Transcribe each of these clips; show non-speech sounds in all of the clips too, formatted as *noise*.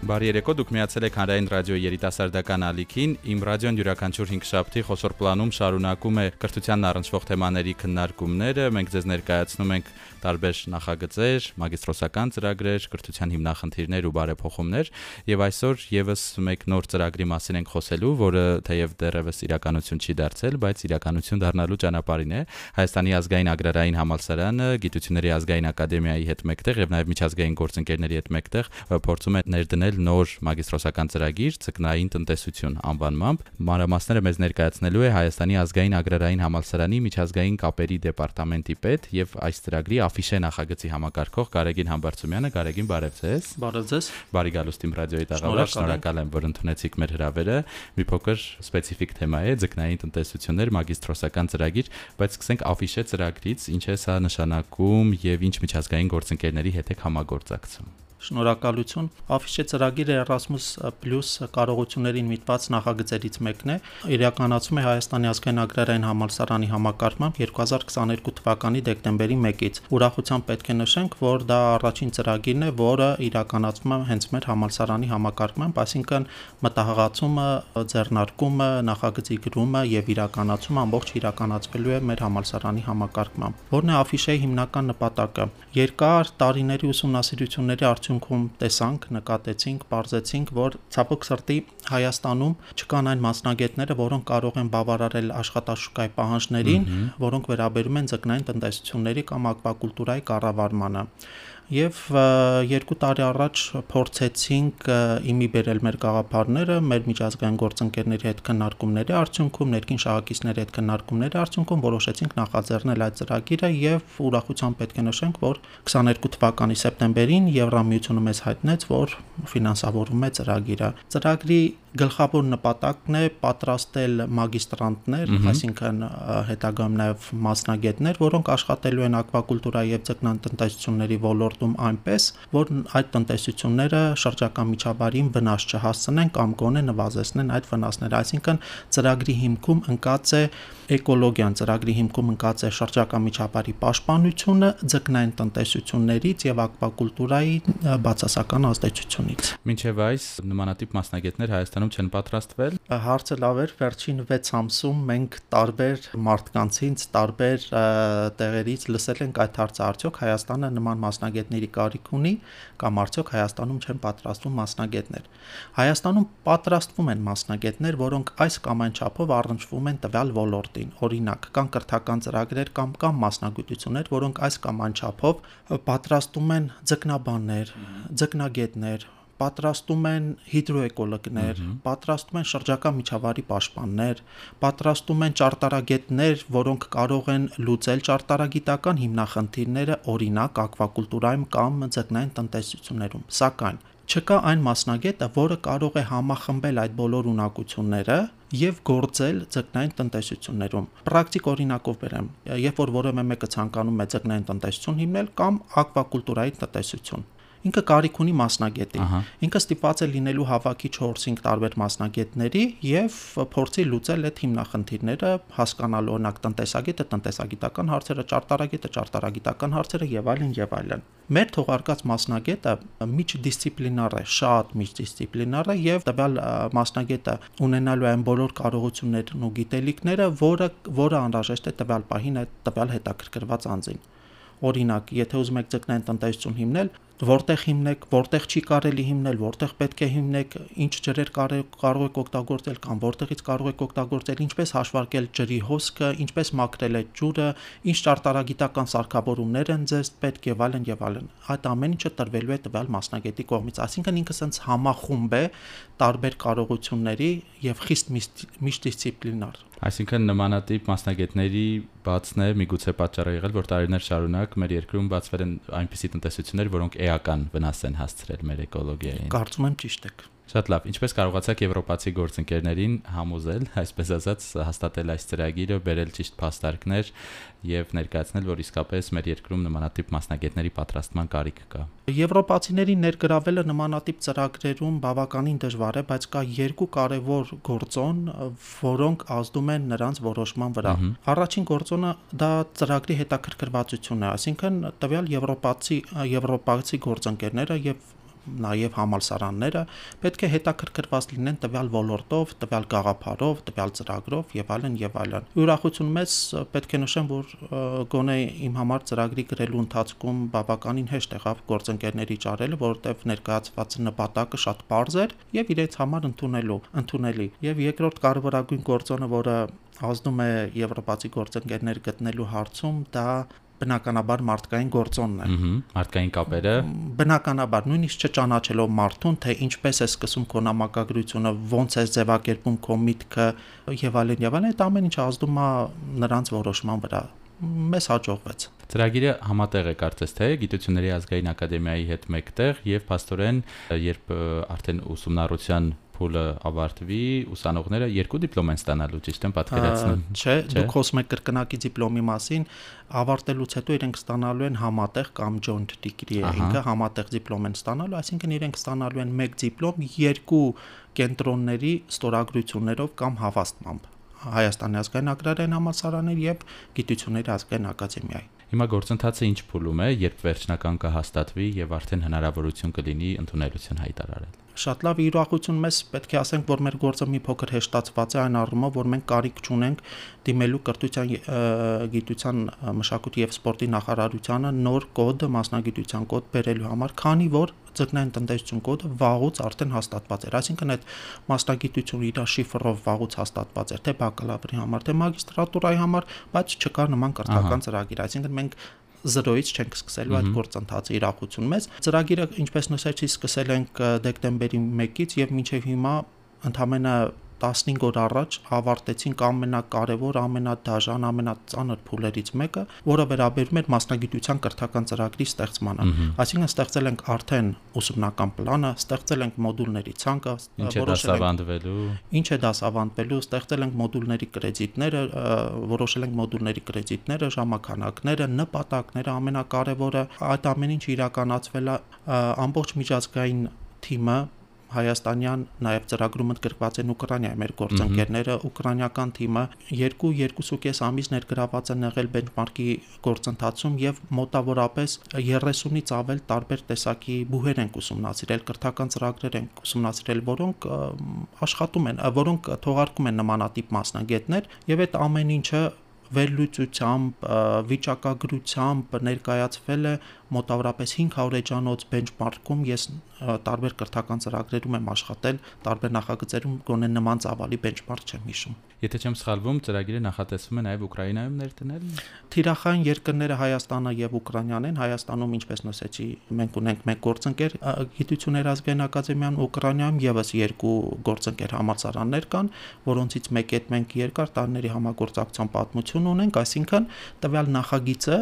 Բարի երեկո, դուք միացել եք Հանրային ռադիոյի երիտասարդական ալիքին։ Իմ ռադիոն յուրաքանչյուր 5 շաբթի խոշոր պլանում շարունակում է կրթությանն առնչվող թեմաների քննարկումները։ Մենք ձեզ ներկայացնում ենք տարբեր նախագծեր, մագիստրոսական ծրագրեր, կրթության հիմնախնդիրներ ու բարեփոխումներ, եւ այսօր եւս մեկ նոր ծրագրի մասին ենք խոսելու, որը թեև դեռևս իրականություն չի դարձել, բայց իրականություն դառնալու ճանապարհին է։ Հայաստանի ազգային agrarային համալսարանը Գիտությունների ազգային ակադեմիայի հետ մեկտեղ եւ նաեւ միջազգային գործընկերների հետ մեկտեղ փորձում է ներդնել նոր մագիստրոսական ծրագիր Ձկնային տնտեսություն անվանմամբ։ Մանրամասները մեզ ներկայացնելու է Հայաստանի ազգային ագրարային համալսարանի միջազգային կապերի դեպարտամենտի պետ եւ այս ծրագրի աֆիշե նախագծի համակարգող Կարեգին Համբարձումյանը։ Կարեգին, բարև ձեզ։ Բարև ձեզ։ Բարի գալուստ իմ ռադիոյի տաղավար, շնորհակալ եմ, որ ընդունեցիք մեր հրավերը։ Մի փոքր սպეციფიկ թեմա է Ձկնային տնտեսություններ մագիստրոսական ծրագիր, բայց սկսենք աֆիշե ծրագրից, ինչ է սա նշանակում եւ ինչ միջազգային գործընկերների հետ է համագործակցում։ Շնորհակալություն։ Աֆիշե ծրագիրը Erasmus+ կարողություններին միտված նախագծերից մեկն է։ Իրականացում է Հայաստանի ազգային agrarային համալսարանի համակարգմամբ 2022 թվականի դեկտեմբերի 1-ից։ Ուրախությամբ պետք է նշենք, որ դա առաջին ծրագիրն է, որը իրականացվում է հենց մեր համալսարանի համակարգմամբ, այսինքն մտահղացումը, ձեռնարկումը, նախագծի գրումը եւ իրականացումը ամբողջ իրականացվելու է մեր համալսարանի համակարգմամբ։ Որն է աֆիշեի հիմնական նպատակը։ Երկար տարիների ուսումնասիրությունների արդյունքում արդյունքում տեսանք, նկատեցինք, ողջեցինք, որ ցապոք սրտի Հայաստանում չկան այն մասնագետները, որոնք կարող են բավարարել աշխատաշուկայի պահանջներին, որոնք վերաբերում են ձկնային տնտեսությունների կամ ակվակուլտուրայի կառավարմանը եւ երկու տարի առաջ փորձեցինք իմի բերել մեր գաղափարները մեր միջազգային գործընկերների հետ քննարկումների արդյունքում ներքին շահակիցների հետ քննարկումների արդյունքում որոշեցինք նախաձեռնել այդ ծրագիրը եւ ուրախությամբ պետք է նշենք որ 22 թվականի սեպտեմբերին Եվրամիությունը մեզ հայտնեց որ ֆինանսավորում է ծրագիրը ծրագրի գլխավոր նպատակն է պատրաստել մագիստրանտներ, այսինքն հետագայում նաև մասնագետներ, որոնք աշխատելու են ակվակուլտուրայի եւ ձկնանտնտեսությունների ոլորտում այնպես, որ այդ տնտեսությունները շրջակա միջավայրին վնաս չհասցնեն կամ գոնե նվազեցնեն այդ վնասները, այսինքն ծրագրի հիմքում ընկած է էկոլոգիան, ծրագրի հիմքում ընկած է շրջակա միջավայրի պաշտպանությունը ձկնային տնտեսություններից եւ ակվակուլտուրայի բացասական ազդեցությունից։ Մինչև այս նմանատիպ մասնագետներ Հայաստան Հայաստանում չեն պատրաստվել։ Հարցը լավ էր, վերջին 6 ամսում մենք տարբեր մարդկանցից, տարբեր տեղերից լսել ենք այդ հարցը, արդյոք Հայաստանը նման մասնագետների կարիք ունի կամ արդյոք Հայաստանում չեն պատրաստվում մասնագետներ։ Հայաստանում պատրաստվում են մասնագետներ, որոնք այս կամ այն չափով առնչվում են տվյալ ոլորտին։ Օրինակ, կան կրթական ծրագրեր կամ կամ մասնագիտություններ, որոնք այս կամ այն չափով պատրաստում են ձկնաբաններ, ձկնագետներ, պատրաստում են հիդրոէկոլոգներ, պատրաստում են շրջակա միջավայրի պաշտպաններ, պատրաստում են ճարտարագետներ, որոնք կարող են լուծել ճարտարագիտական հիմնախնդիրները, օրինակ ակվակուլտուրայում կամ ձկնային տնտեսություններում։ Սակայն չկա այն մասնագետը, որը կարող է համախմբել այդ բոլոր ունակությունները եւ գործել ձկնային տնտեսություններում։ Պրակտիկ օրինակով բերեմ, երբ որ որևէ մեկը ցանկանում է ձկնային տնտեսություն հիմնել կամ ակվակուլտուրայի տնտեսություն ինքը կարիք ունի մասնագետի։ Ինքը ստիպված է լինելու հավաքի 4-5 տարբեր մասնագետների եւ փորձի լուծել այդ հիմնախնդիրները, հասկանալ օրինակ տնտեսագետը տնտեսագիտական հարցերը, ճարտարագետը ճարտարագիտական հարցերը եւ այլն եւ այլն։ Մեր թողարկած մասնագետը միջդիսցիպլինար է, շատ միջդիսցիպլինար է եւ տվյալ մասնագետը ունենալու այն բոլոր կարողություններն ու գիտելիքները, որը որը անհրաժեշտ է տվյալ պահին այդ տվյալ հետաքրքրված անձին։ Օրինակ, եթե ուզում եք ձգնային տնտեսություն հիմնել, որտեղ հիմնեք, որտեղ չի կարելի հիմնել, որտեղ պետք է հիմնեք, ինչ ջրեր կարող եք օգտագործել կամ որտեղից կարող եք օգտագործել, ինչպես հաշվարկել ջրի հոսքը, ինչպես մաքրել այդ ջուրը, ինչ ճարտարագիտական սարքավորումներ են ձեզ պետք եւ այլն եւ այլն։ Այդ ամեն ինչը տրվելու է տվյալ մասնագետի կողմից, այսինքն ինքը sense համախումբ է տարբեր կարողությունների եւ խիստ միջդիսցիպլինար։ Այսինքն նմանատիպ մասնագետների բացն է միգուցե պատճառը եղել, որ տարիներ շարունակ մեր երկրում բացվել են այնպիսի տնտեսություններ, որոնք էական վնաս են հասցրել մեր էկոլոգիային։ Կարծում եմ ճիշտ եք։ Շատ լավ։ Ինչպես կարողացաք եվրոպացի գործընկերներին համոզել, այսպես ասած, հաստատել այս ծրագիրը, բերել ճիշտ փաստարկներ եւ ներկայացնել, որ իսկապես մեր երկրում նմանատիպ մասնագետների պատրաստման կարիք կա։ Եվրոպացիներին ներգրավելը նմանատիպ ծրագրերում բավականին դժվար է, բայց կա երկու կարևոր գործոն, որոնք ազդում են նրանց որոշման վրա։ Առաջին գործոնը դա ծրագրի հետաքրքրվածությունն է, այսինքն տվյալ եվրոպացի եվրոպացի գործընկերները եւ նաև համալսարանները պետք է հետաքրքրված լինեն տվյալ ոլորտով, տվյալ գաղափարով, տվյալ ծրագրով եւ այլն եւ այլն։ Ուրախություն մեծ պետք է նշեմ, որ գոնե իմ համար ծրագրի գրելու ընթացքում բավականին հեշտ եղավ գործընկերների ճարելը, որովհետեւ ներկայացված նպատակը շատ པարզ էր եւ իրենց համար ընդունելու, ընդունելի։ Եվ երկրորդ կարևորագույն գործոնը, որը ազդում է եվրոպացի գործընկերներ գտնելու հարցում, դա բնականաբար մարդկային գործոնն է։ Ահա, մարդկային կապերը։ Բնականաբար նույնիսկ չճանաչելով մարդուն, թե ինչպես է սկսում քո նամակագրությունը, ոնց է ձևակերպում քո միտքը եւ այլն եւ այլն, այդ ամեն ինչը ազդում է նրանց որոշման վրա մեզ հաջողվեց։ Ծրագիրը համատեղ է կարծես թե Գիտությունների ազգային ակադեմիայի հետ մեկտեղ եւ փաստորեն երբ արդեն ուսումնառության փուլը ավարտվի, ուսանողները երկու դիպլոմ են ստանալու, ճիշտ եմ պատկերացնում։ Չէ, դուք խոսում եք կրկնակի դիպլոմի մասին, ավարտելուց հետո իրենք ստանալու են համատեղ կամ joint degree, ինքը համատեղ դիպլոմ են ստանալու, այսինքն իրենք ստանալու են մեկ դիպլոմ երկու կենտրոնների ստորագրություններով կամ հավաստմամբ։ Հայաստանի ազգային ագրարային համալսարանի եւ Գիտությունների ազգային ակադեմիայի։ Հիմա գործընթացը ինչ փուլում է, երբ վերջնական կհաստատվի եւ արդեն հնարավորություն կլինի ընդունելություն հայտարարել շատ լավ իրողություն մեզ պետք է ասենք, որ մեր գործը մի փոքր հեշտացված է այն առումով, որ մենք կարիք չունենք դիմելու կրթության գիտության մշակույթի եւ սպորտի նախարարությանը նոր կոդ, մասնագիտության կոդ բերելու համար, քանի որ ձգնային տնտեսություն կոդը վաղուց արդեն հաստատված էր։ Այսինքն այդ մասնագիտությունը իր շիֆրով վաղուց հաստատված էր, թե բակալավրի համար, թե մագիստրատուրայի համար, բայց չկար նման կրթական ծրագիր։ Այսինքն մենք զրոյից չենք սկսելու այդ գործընթացը իրախություն մեզ։ Ծրագիրը, ինչպես նշեցի, սկսել ենք դեկտեմբերի 1-ից եւ մինչեւ հիմա ընդամենը 15 օր առաջ ավարտեցինք ամենակարևոր, ամենադաժան, ամենածանր փուլերից մեկը, որը վերաբերում էր մասնագիտության կրթական ծրագրի ստեղծմանը։ Այսինքն ստեղծել ենք արդեն ուսումնական պլանը, ստեղծել ենք մոդուլների ցանկը, ինչ դասավանդվելու, ինչ է դասավանդվելու, ստեղծել ենք մոդուլների կրեդիտները, որոշել ենք մոդուլների կրեդիտները, ժամանակները, նպատակները, ամենակարևորը այդ ամեն ինչը իրականացվել է ամբողջ միջազգային թիմը հայաստանյան նաև ծրագրում ընդգրկված են Ուկրաինայի մեր գործընկերները, ուկրաինական թիմը 2-2.5 ամիս ներգրաված են եղել բենչմարքի գործընթացում եւ մոտավորապես 30-ից ավել տարբեր տեսակի բուհեր են ուսումնասիրել, կրթական ծրագրեր են ուսումնասիրել, որոնք աշխատում են, որոնք թողարկում են նմանատիպ մասնագետներ եւ այդ ամեն ինչը վերլուծությամբ, վիճակագրությամբ ներկայացվել է մոտավորապես 500 էջանոց բենչմարքում ես տարբեր կրթական ծրագրերում եմ աշխատել, տարբեր նախագծերում գոնե նման ծավալի բենչմարք չեմ հիշում։ Եթե չեմ սխալվում, ծրագիրը նախատեսվում է նաև Ուկրաինայում ներդնել։ Թիրախային երկրները Հայաստանը եւ Ուկրաինան են։ Հայաստանում, ինչպես նշեցի, մենք ունենք մեկ գործընկեր Գիտություններ ազգային ակադեմիան, Ուկրաինայում եւս երկու գործընկեր համալսարաններ կան, որոնցից մեկի հետ մենք երկար տարիների համագործակցության պատմություն ունենք, այսինքն տվյալ նախագիծը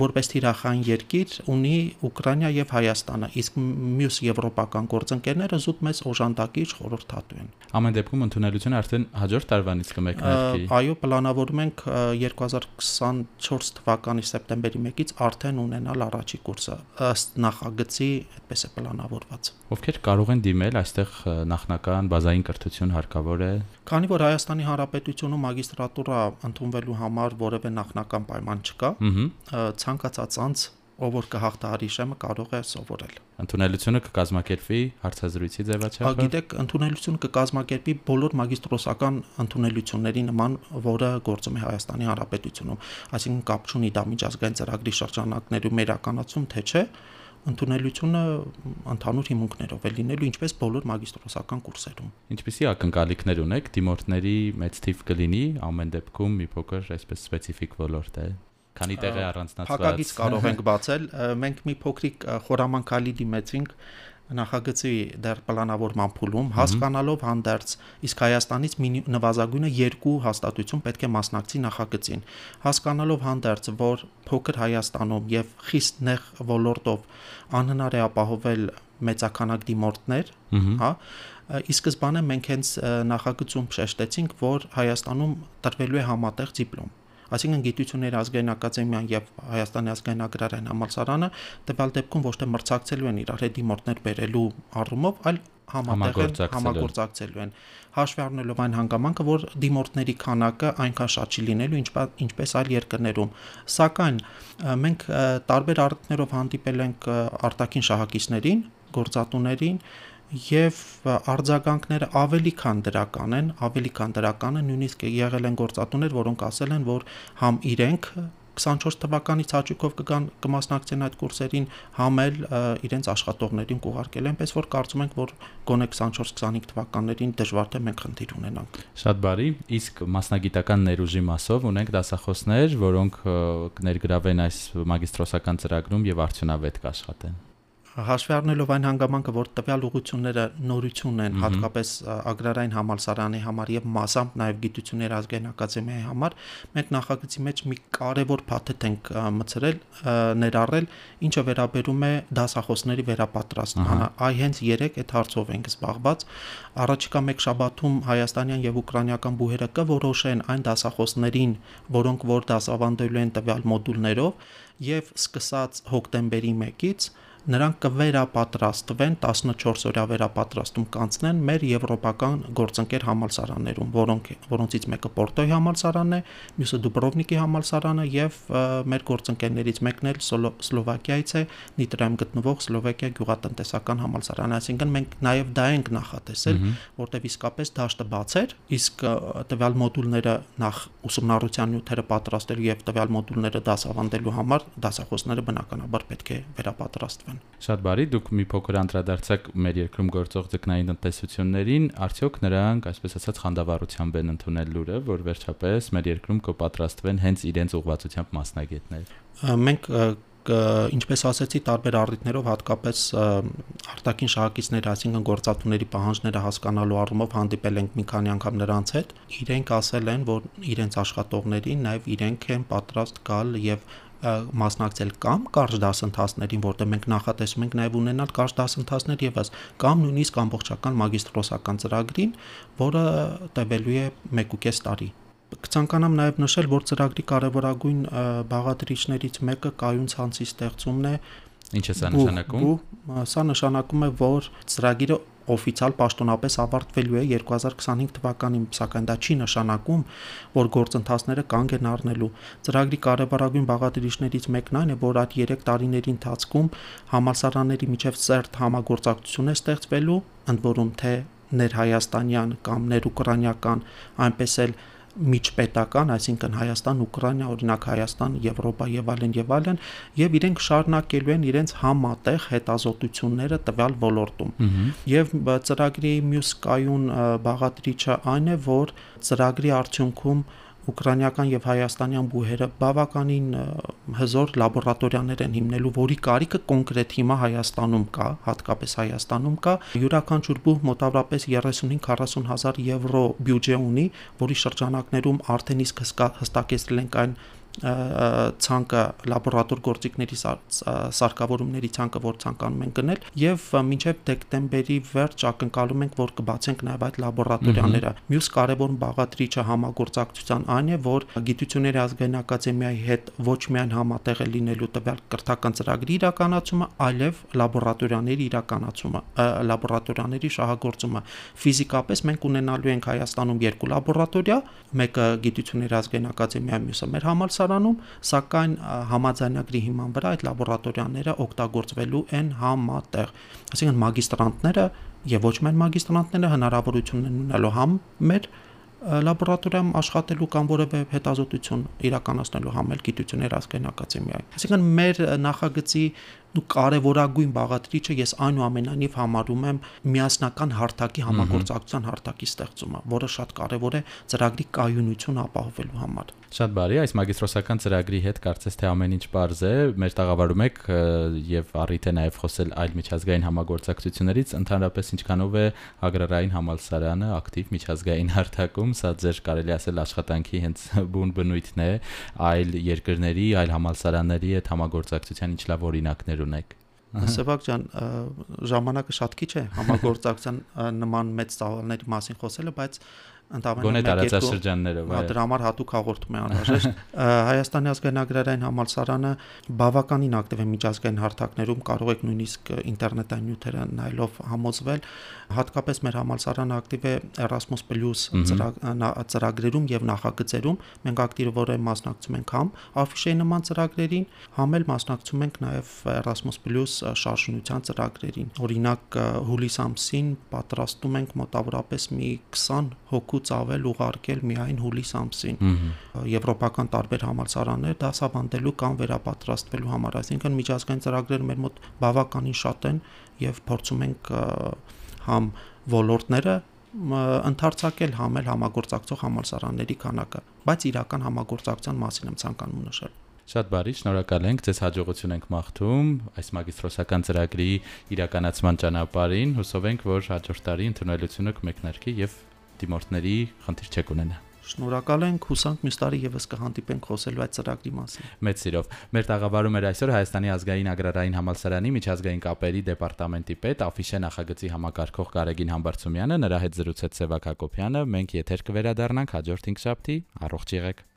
որպես թիրախային երկիր ունի Ուկրաինա եւ Հայաստանը, իսկ մյուս եվրոպական գործընկերները զուտ մեծ օժանդակիչ խորհրդատու են։ Ամեն դեպքում ընդունելությունը արդեն հաջորդ տարվանից կմեկնարկի։ Այո, պլանավորում ենք 2024 թվականի սեպտեմբերի 1-ից արդեն ունենալ առաջի կուրսը ըստ նախագծի, այդպես է պլանավորված։ Ովքեր կարող են դիմել այստեղ նախնական բազային կրթություն հարկավոր է։ Քանի որ Հայաստանի Հանրապետությունում մագիստրատուրա ընդունվելու համար որևէ նախնական պայման չկա, ցանկացած անձ, ով որ կհաղթահարի շեմը կարող է սովորել։ Ընթունելությունը կկազմակերպվի հարցազրույցի ձևաչափը։ Գիտեք, ընթունելությունը կկազմակերպի բոլոր մագիստրոսական ընթունելությունների նման, որը գործում է Հայաստանի Հանրապետությունում, այսինքն կապ չունի դա միջազգային ծրագրի շրջանակներում իրականացում թե չէ, ընդունելությունը ընդհանուր հիմունքներով է լինելու ինչպես բոլոր մագիստրոսական կուրսերում։ Ինչպիսի ակնկալիքներ ունեք դիմորդների մեծ թիվ կլինի ամեն դեպքում մի փոքր այսպես սպეციფიկ ոլորտ է քանի տեղ է առանձնացված։ Հակագից *laughs* կարող ենք բացել։ Մենք մի փոքրիկ խորամանկալի դիմեցինք նախագծի դեռ պլանավորման փուլում, հասկանալով հանդերձ իսկ Հայաստանից նվազագույնը երկու հաստատություն պետք է մասնակցի նախագծին։ Հասկանալով հանդերձ, որ փոքր Հայաստանում եւ խիստ նեղ ոլորտով անհնար է ապահովել մեծականակ դիմորդներ, հա, ի սկզբանե մենք հենց նախագծում շեշտեցինք, որ Հայաստանում տրվելու է համատեղ դիպլոմ Այսինքն գիտությունների ազգային ակադեմիան եւ Հայաստանի ազգային agrarային համալսարանը տվյալ դեպքում ոչ թե մրցակցելու են իրար հետ դիմորդներ բերելու առումով, այլ համատեղ համագործակցելու են հաշվի առնելով այն հանգամանքը, որ դիմորդների քանակը այնքան շատ չի լինելու, ինչպես այլ երկրներում։ Սակայն մենք տարբեր առիթներով հանդիպել ենք արտաքին շահակիցներին, գործատուներին եւ արձագանքները ավելի քան դրական են, ավելի քան դրական են, նույնիսկ եղել են գործատուներ, որոնք ասել են, որ համ իրենք 24 թվականից հաճույքով կգան կմասնակցեն այդ կուրսերին, համ էլ իրենց աշխատողներին կուղարկել, այնպես որ կարծում ենք, որ գոնե 24-25 թվականներին դժվար թե մենք խնդիր ունենանք։ Շատ բարի, իսկ մասնագիտական ներուժի մասով ունենք դասախոսներ, որոնք կներգրավեն այս մագիստրոսական ծրագրում եւ արդյունավետ կաշխատեն հաշվի առնելով այն հանգամանքը, որ տվյալ ուղությունները նորություն են, հատկապես ագրարային համալսարանի համար եւ մասամբ նաեւ գիտությունների ազգային ակադեմիայի համար, մենք նախագծի մեջ մի կարևոր փաթեթ ենք մցրել, ներառել, ինչը վերաբերում է դասախոսների վերապատրաստմանը։ Այ հենց 3 այդ հարցով ենք զբաղված։ Առաջիկա մեկ շաբաթում հայաստանյան եւ ուկրաինական բուհերը կորոշեն այն դասախոսներին, որոնք որ դասավանդելու են տվյալ մոդուլներով եւ սկսած հոկտեմբերի 1-ից նրանք կվերապատրաստվեն 14 օրյա վերապատրաստում կանցնեն մեր եվրոպական գործընկեր համալսարաններում, որոնք որոնցից մեկը Պորտոյի համալսարանն է, մյուսը Դուբրովնիկի համալսարանը եւ մեր գործընկերներից մեկն էլ Սլովակիայից է, Նիտրայում գտնվող Սլովակիա գյուղատնտեսական համալսարանը, այսինքն մենք նաեւ դա ենք նախատեսել, որտեղ իսկապես դաշտը բաց էր, իսկ տվյալ մոդուլները նախ ուսումնառության նյութերը պատրաստելու եւ տվյալ մոդուլները դասավանդելու համար դասախոսները բնականաբար պետք է վերապատրաստվեն են։ Շատ բարի, դուք մի փոքր անդրադարձակ մեր երկրում գործող ձկնային տնտեսություններին, արդյոք նրանք, այսպես ասած, խանդավառությամբ են ընդունել լուրը, որ վերջապես մեր երկրում կպատրաստվեն հենց իրենց ուղղվածությամբ մասնագետներ։ Մենք ինչպես ասացի, տարբեր առիթներով հատկապես արտաքին շահակիցների, այսինքն գործատուների պահանջները հասկանալու առումով հանդիպել ենք մի քանի անգամ նրանց հետ։ Իրենք ասել են, որ իրենց աշխատողներին նաև իրենք են պատրաստ գալ եւ մասնակցել կամ կարճ դասընթացներին, որտեղ մենք նախատեսում ենք նաև ունենալ կարճ դասընթացներ եւս, կամ նույնիսկ ամբողջական մագիստրոսական ծրագրին, որը տևելու է 1.5 տարի կցանկանամ նաև նշել, որ ծրագրի կարևորագույն բաղադրիչներից մեկը կայուն ցանցի ստեղծումն է։ Ինչ է? Սա նշանակում։ Սա նշանակում է, որ ծրագիրը օֆիցիալ պաշտոնապես ավարտվելու է 2025 թվականին, սակայն դա չի նշանակում, որ գործընթացները կանգ են առնելու։ Ծրագրի կարևորագույն բաղադրիչներից մեկն այն է, որ այդ 3 տարիների ընթացքում համալսարանների միջև ծերտ համագործակցություն է ստեղծվելու, ընդ որում թե ներհայաստանյան կամ ներուկրաինական, այնպես էլ միջպետական, այսինքն Հայաստան, Ուկրաինա, օրինակ Հայաստան, Եվրոպա եւ այլն եւ այլն, եւ իրենք շարունակելու են իրենց համատեղ հետազոտությունները տվյալ ոլորտում։ Եվ ծրագրի մյուս կայուն բաղադրիչը այն է, որ ծրագրի արդյունքում ուկրաինական եւ հայաստանյան բուհերը բավականին հզոր լաբորատորիաներ են հիմնելու, որի կարիքը կոնկրետ հիմա Հայաստանում կա, հատկապես Հայաստանում կա։ Յուրաքանչյուր բուհ մոտավորապես 35-40 հազար եվրո բյուջե ունի, որի շրջանակներում արդեն իսկ հստակեցրել ենք այն ցանկը լաբորատոր գործիքների սարքավորումների ցանկը, որ ցանկանում են գնել եւ մինչեւ դեկտեմբերի վերջ ակնկալում ենք, որ կբացենք նաեւ այդ լաբորատորիաները։ Մյուս կարևոր բաղադրիչը համագործակցության այն է, որ գիտությունների ազգային ակադեմիայի հետ ոչ միայն համատեղ է լինելու տվյալ կրթական ծրագրի իրականացումը, այլև լաբորատորիաների իրականացումը, լաբորատորիաների շահագործումը։ Ֆիզիկապես մենք ունենալու ենք Հայաստանում երկու լաբորատորիա, մեկը գիտությունների ազգային ակադեմիա, մյուսը մեր համալսարանը համալսարանում, սակայն համաձայնագրի հիման վրա այդ լաբորատորիաները օգտագործվելու են համատեղ։ Այսինքն մագիստրանտները եւ ոչ միայն մագիստրանտները հնարավորություն են ունենալու համ մեր լաբորատորիայում աշխատելու կամ որևէ հետազոտություն իրականացնելու համել գիտություններ ազգային ակադեմիայի։ Այսինքն մեր նախագծի ու կարևորագույն բաղադրիչը ես այնուամենայնիվ համարում եմ միասնական հարթակի համագործակցության հարթակի ստեղծումը, որը շատ կարևոր է ծրագրի կայունությունը ապահովելու համար։ Շատ բարի, այս մագիստրոսական ծրագրի հետ կարծես թե ամեն ինչ པարզ է։ Մեր տաղավարում եք եւ առիթ է նաեւ խոսել այլ միջազգային համագործակցություններից, ընդհանրապես ինչքանով է agrarային համալսարանը ակտիվ միջազգային հարթակում, սա ձեր կարելի ասել աշխատանքի հենց բուն բնույթն է, այլ երկրների, այլ համալսարանների հետ համագործակցության ինչ լավ օրինակներ ունեք։ Սևակ ջան, ժամանակը շատ քիչ է համագործակցության նման մեծ ծավալների մասին խոսելը, բայց ընդամենը մեկ տարածաշրջաններով այո դրա համար հատուկ հաղորդում է անհրաժեշտ. Հայաստանի ազգային agrarային համալսարանը բավականին ակտիվ է միջազգային հարթակներում կարող եք նույնիսկ ինտերնետային նյութերը նայելով համոզվել հատկապես մեր համալսարանը ակտիվ է Erasmus+ ծրագրերում եւ նախագծերում մենք ակտիվորեն մասնակցում ենք համ Afishe նման ծրագրերին համ էլ մասնակցում ենք նաեւ Erasmus+ շարժունության ծրագրերին օրինակ հուլիս ամսին պատրաստում ենք մոտավորապես մի 20 հոգուց ավել ուղարկել միայն հուլիս ամսին եվրոպական տարբեր համալսարաններ դասավանդելու կամ վերապատրաստվելու համար այսինքն միջազգային ծրագրեր մեր մոտ բավականին շատ են եւ փորձում ենք համ ոլորտները ընդարձակել համել համագործակցող համալսարանների քանակը, բայց իրական համագործակցության մասին եմ ցանկանում նշել։ Շատ բարի, շնորհակալ ենք, ձեզ հաջողություն ենք մաղթում այս մագիստրոսական ծրագրի իրականացման ճանապարհին։ Հուսով ենք, որ հաջորդ տարի ընդունելությունը կմեկնարկի եւ դիմորդների խնդիր չեք ունենա։ Շնորհակալ ենք, հուսանք մյուս տարի եւս կհանդիպենք խոսելու այդ ծրագրի մասին։ Մեծ սիրով։ Մեր տաղավարում էր այսօր Հայաստանի ազգային agrarային համալսարանի միջազգային կապերի դեպարտամենտի պետ Աֆիշե նախագծի համակարգող Կարեգին Համբարձումյանը, նրա հետ զրուցեց Սևակ Հակոբյանը։ Մենք եթեր կվերադառնանք հաջորդ 5 շաբթի։ Առողջ եղեք։